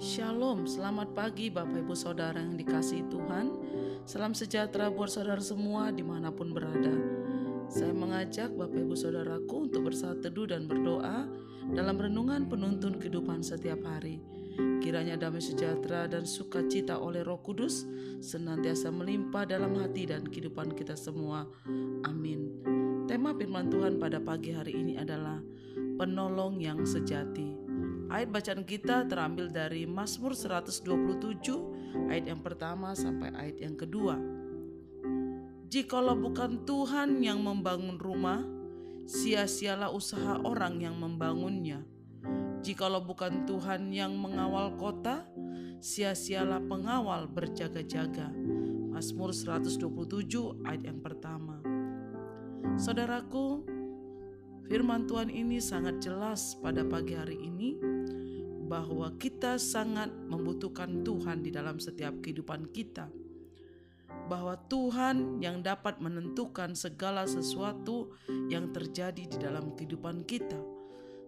Shalom, selamat pagi Bapak Ibu Saudara yang dikasihi Tuhan. Salam sejahtera buat saudara semua di mana pun berada. Saya mengajak Bapak Ibu Saudaraku untuk bersaat teduh dan berdoa Dalam renungan penuntun kehidupan setiap hari. Kiranya damai sejahtera dan sukacita oleh roh kudus Senantiasa melimpah dalam hati dan kehidupan kita semua. Amin. Tema firman Tuhan pada pagi hari ini adalah Penolong yang sejati Ayat bacaan kita terambil dari Mazmur 127 ayat yang pertama sampai ayat yang kedua. Jikalau bukan Tuhan yang membangun rumah, sia-sialah usaha orang yang membangunnya. Jikalau bukan Tuhan yang mengawal kota, sia-sialah pengawal berjaga-jaga. Mazmur 127 ayat yang pertama. Saudaraku, firman Tuhan ini sangat jelas pada pagi hari ini bahwa kita sangat membutuhkan Tuhan di dalam setiap kehidupan kita. Bahwa Tuhan yang dapat menentukan segala sesuatu yang terjadi di dalam kehidupan kita.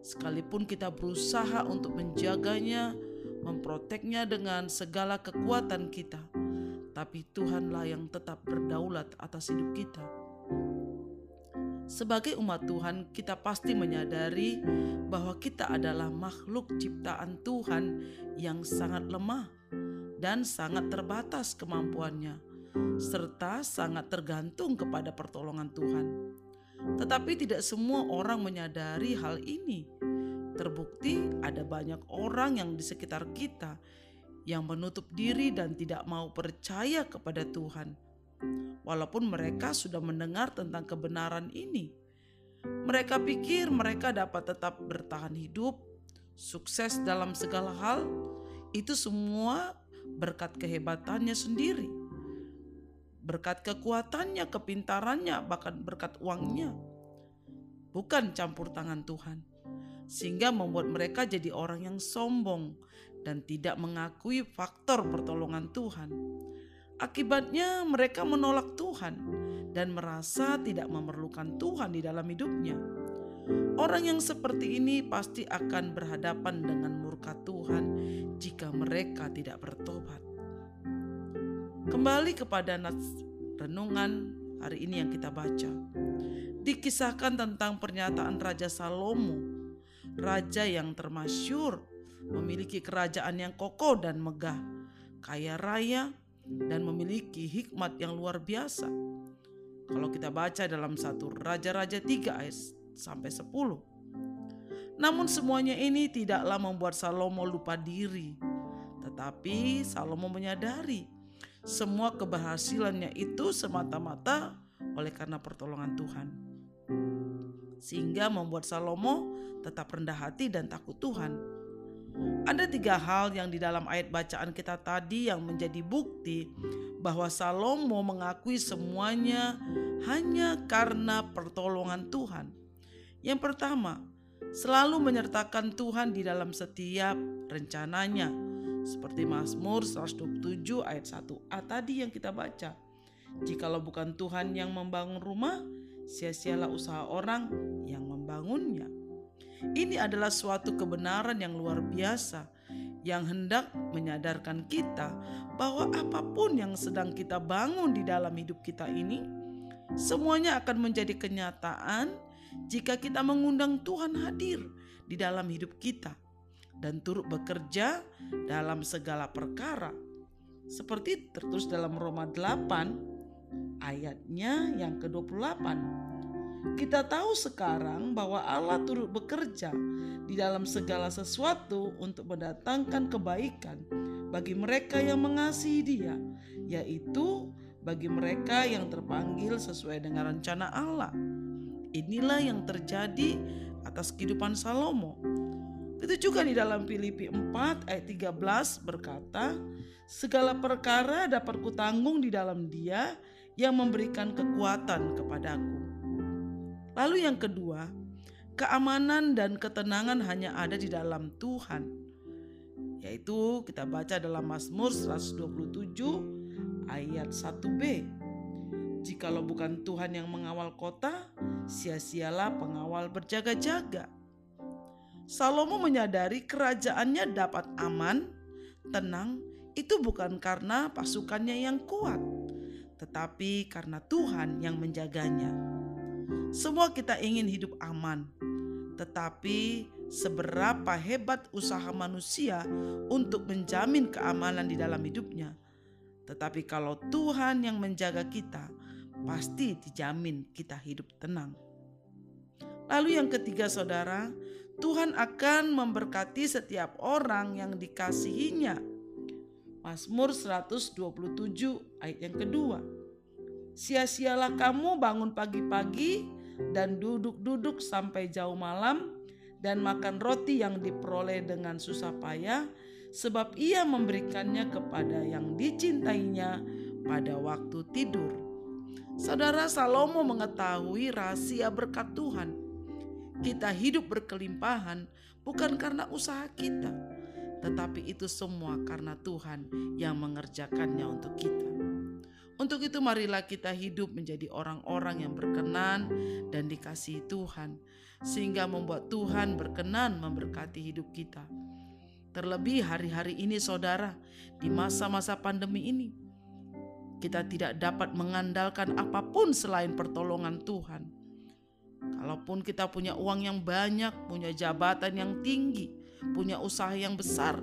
Sekalipun kita berusaha untuk menjaganya, memproteknya dengan segala kekuatan kita, tapi Tuhanlah yang tetap berdaulat atas hidup kita. Sebagai umat Tuhan, kita pasti menyadari bahwa kita adalah makhluk ciptaan Tuhan yang sangat lemah dan sangat terbatas kemampuannya, serta sangat tergantung kepada pertolongan Tuhan. Tetapi tidak semua orang menyadari hal ini. Terbukti, ada banyak orang yang di sekitar kita yang menutup diri dan tidak mau percaya kepada Tuhan walaupun mereka sudah mendengar tentang kebenaran ini. Mereka pikir mereka dapat tetap bertahan hidup, sukses dalam segala hal, itu semua berkat kehebatannya sendiri, berkat kekuatannya, kepintarannya, bahkan berkat uangnya, bukan campur tangan Tuhan, sehingga membuat mereka jadi orang yang sombong dan tidak mengakui faktor pertolongan Tuhan. Akibatnya, mereka menolak Tuhan dan merasa tidak memerlukan Tuhan di dalam hidupnya. Orang yang seperti ini pasti akan berhadapan dengan murka Tuhan jika mereka tidak bertobat. Kembali kepada nas renungan hari ini yang kita baca. Dikisahkan tentang pernyataan Raja Salomo, raja yang termasyur, memiliki kerajaan yang kokoh dan megah, kaya raya, dan memiliki hikmat yang luar biasa. Kalau kita baca dalam satu Raja-Raja 3 ayat sampai 10. Namun semuanya ini tidaklah membuat Salomo lupa diri. Tetapi Salomo menyadari semua keberhasilannya itu semata-mata oleh karena pertolongan Tuhan. Sehingga membuat Salomo tetap rendah hati dan takut Tuhan ada tiga hal yang di dalam ayat bacaan kita tadi yang menjadi bukti bahwa Salomo mengakui semuanya hanya karena pertolongan Tuhan. Yang pertama, selalu menyertakan Tuhan di dalam setiap rencananya. Seperti Mazmur 127 ayat 1a tadi yang kita baca. Jikalau bukan Tuhan yang membangun rumah, sia-sialah usaha orang yang membangunnya. Ini adalah suatu kebenaran yang luar biasa yang hendak menyadarkan kita bahwa apa pun yang sedang kita bangun di dalam hidup kita ini, semuanya akan menjadi kenyataan jika kita mengundang Tuhan hadir di dalam hidup kita dan turut bekerja dalam segala perkara. Seperti tertulis dalam Roma 8 ayatnya yang ke-28. Kita tahu sekarang bahwa Allah turut bekerja di dalam segala sesuatu untuk mendatangkan kebaikan bagi mereka yang mengasihi Dia, yaitu bagi mereka yang terpanggil sesuai dengan rencana Allah. Inilah yang terjadi atas kehidupan Salomo. Itu juga di dalam Filipi 4 ayat 13 berkata, segala perkara dapat kutanggung di dalam Dia yang memberikan kekuatan kepadaku. Lalu yang kedua, keamanan dan ketenangan hanya ada di dalam Tuhan. Yaitu kita baca dalam Mazmur 127 ayat 1b. Jikalau bukan Tuhan yang mengawal kota, sia-sialah pengawal berjaga-jaga. Salomo menyadari kerajaannya dapat aman, tenang, itu bukan karena pasukannya yang kuat, tetapi karena Tuhan yang menjaganya. Semua kita ingin hidup aman, tetapi seberapa hebat usaha manusia untuk menjamin keamanan di dalam hidupnya. Tetapi kalau Tuhan yang menjaga kita, pasti dijamin kita hidup tenang. Lalu yang ketiga saudara, Tuhan akan memberkati setiap orang yang dikasihinya. Mazmur 127 ayat yang kedua. Sia-sialah kamu bangun pagi-pagi dan duduk-duduk sampai jauh malam dan makan roti yang diperoleh dengan susah payah sebab ia memberikannya kepada yang dicintainya pada waktu tidur. Saudara Salomo mengetahui rahasia berkat Tuhan kita hidup berkelimpahan bukan karena usaha kita, tetapi itu semua karena Tuhan yang mengerjakannya untuk kita. Untuk itu, marilah kita hidup menjadi orang-orang yang berkenan dan dikasihi Tuhan, sehingga membuat Tuhan berkenan memberkati hidup kita. Terlebih hari-hari ini, saudara, di masa-masa pandemi ini, kita tidak dapat mengandalkan apa pun selain pertolongan Tuhan. Kalaupun kita punya uang yang banyak, punya jabatan yang tinggi, punya usaha yang besar,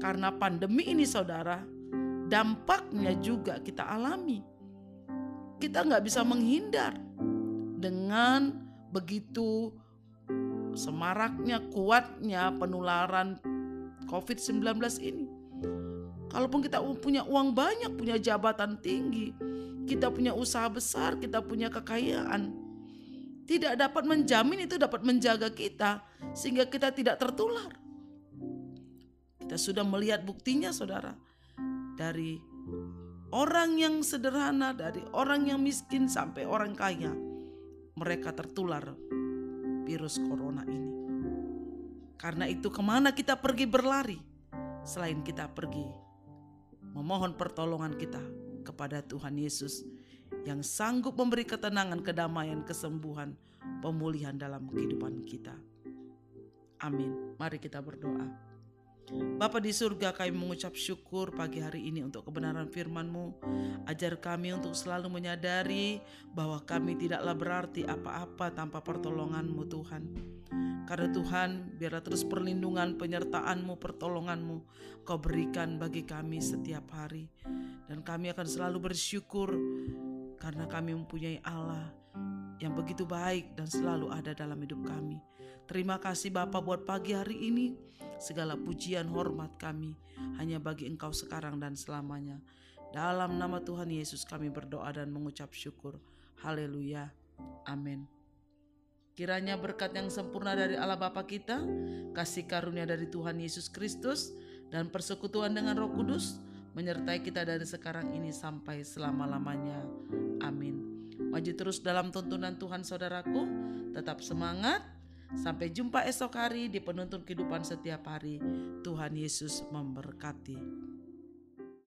karena pandemi ini, saudara, dampaknya juga kita alami. Kita nggak bisa menghindar dengan begitu semaraknya, kuatnya penularan COVID-19 ini. Kalaupun kita punya uang banyak, punya jabatan tinggi, kita punya usaha besar, kita punya kekayaan, tidak dapat menjamin itu dapat menjaga kita sehingga kita tidak tertular. Kita sudah melihat buktinya saudara. Dari orang yang sederhana, dari orang yang miskin sampai orang kaya. Mereka tertular virus corona ini. Karena itu ke mana kita pergi berlari selain kita pergi memohon pertolongan kita kepada Tuhan Yesus yang sanggup memberi ketenangan, kedamaian, kesembuhan, pemulihan dalam kehidupan kita. Amin. Mari kita berdoa. Bapa di surga kami mengucap syukur pagi hari ini untuk kebenaran firman-Mu. Ajar kami untuk selalu menyadari bahwa kami tidaklah berarti apa-apa tanpa pertolongan-Mu Tuhan. Karena Tuhan biarlah terus perlindungan, penyertaan-Mu, pertolongan-Mu Kau berikan bagi kami setiap hari. Dan kami akan selalu bersyukur karena kami mempunyai Allah yang begitu baik dan selalu ada dalam hidup kami. Terima kasih Bapa buat pagi hari ini. Segala pujian hormat kami hanya bagi Engkau sekarang dan selamanya. Dalam nama Tuhan Yesus kami berdoa dan mengucap syukur. Haleluya. Amin. Kiranya berkat yang sempurna dari Allah Bapa kita, kasih karunia dari Tuhan Yesus Kristus, dan persekutuan dengan Roh Kudus menyertai kita dari sekarang ini sampai selama-lamanya. Amin. Maju terus dalam tuntunan Tuhan saudaraku, tetap semangat. Sampai jumpa esok hari di penuntun kehidupan setiap hari. Tuhan Yesus memberkati.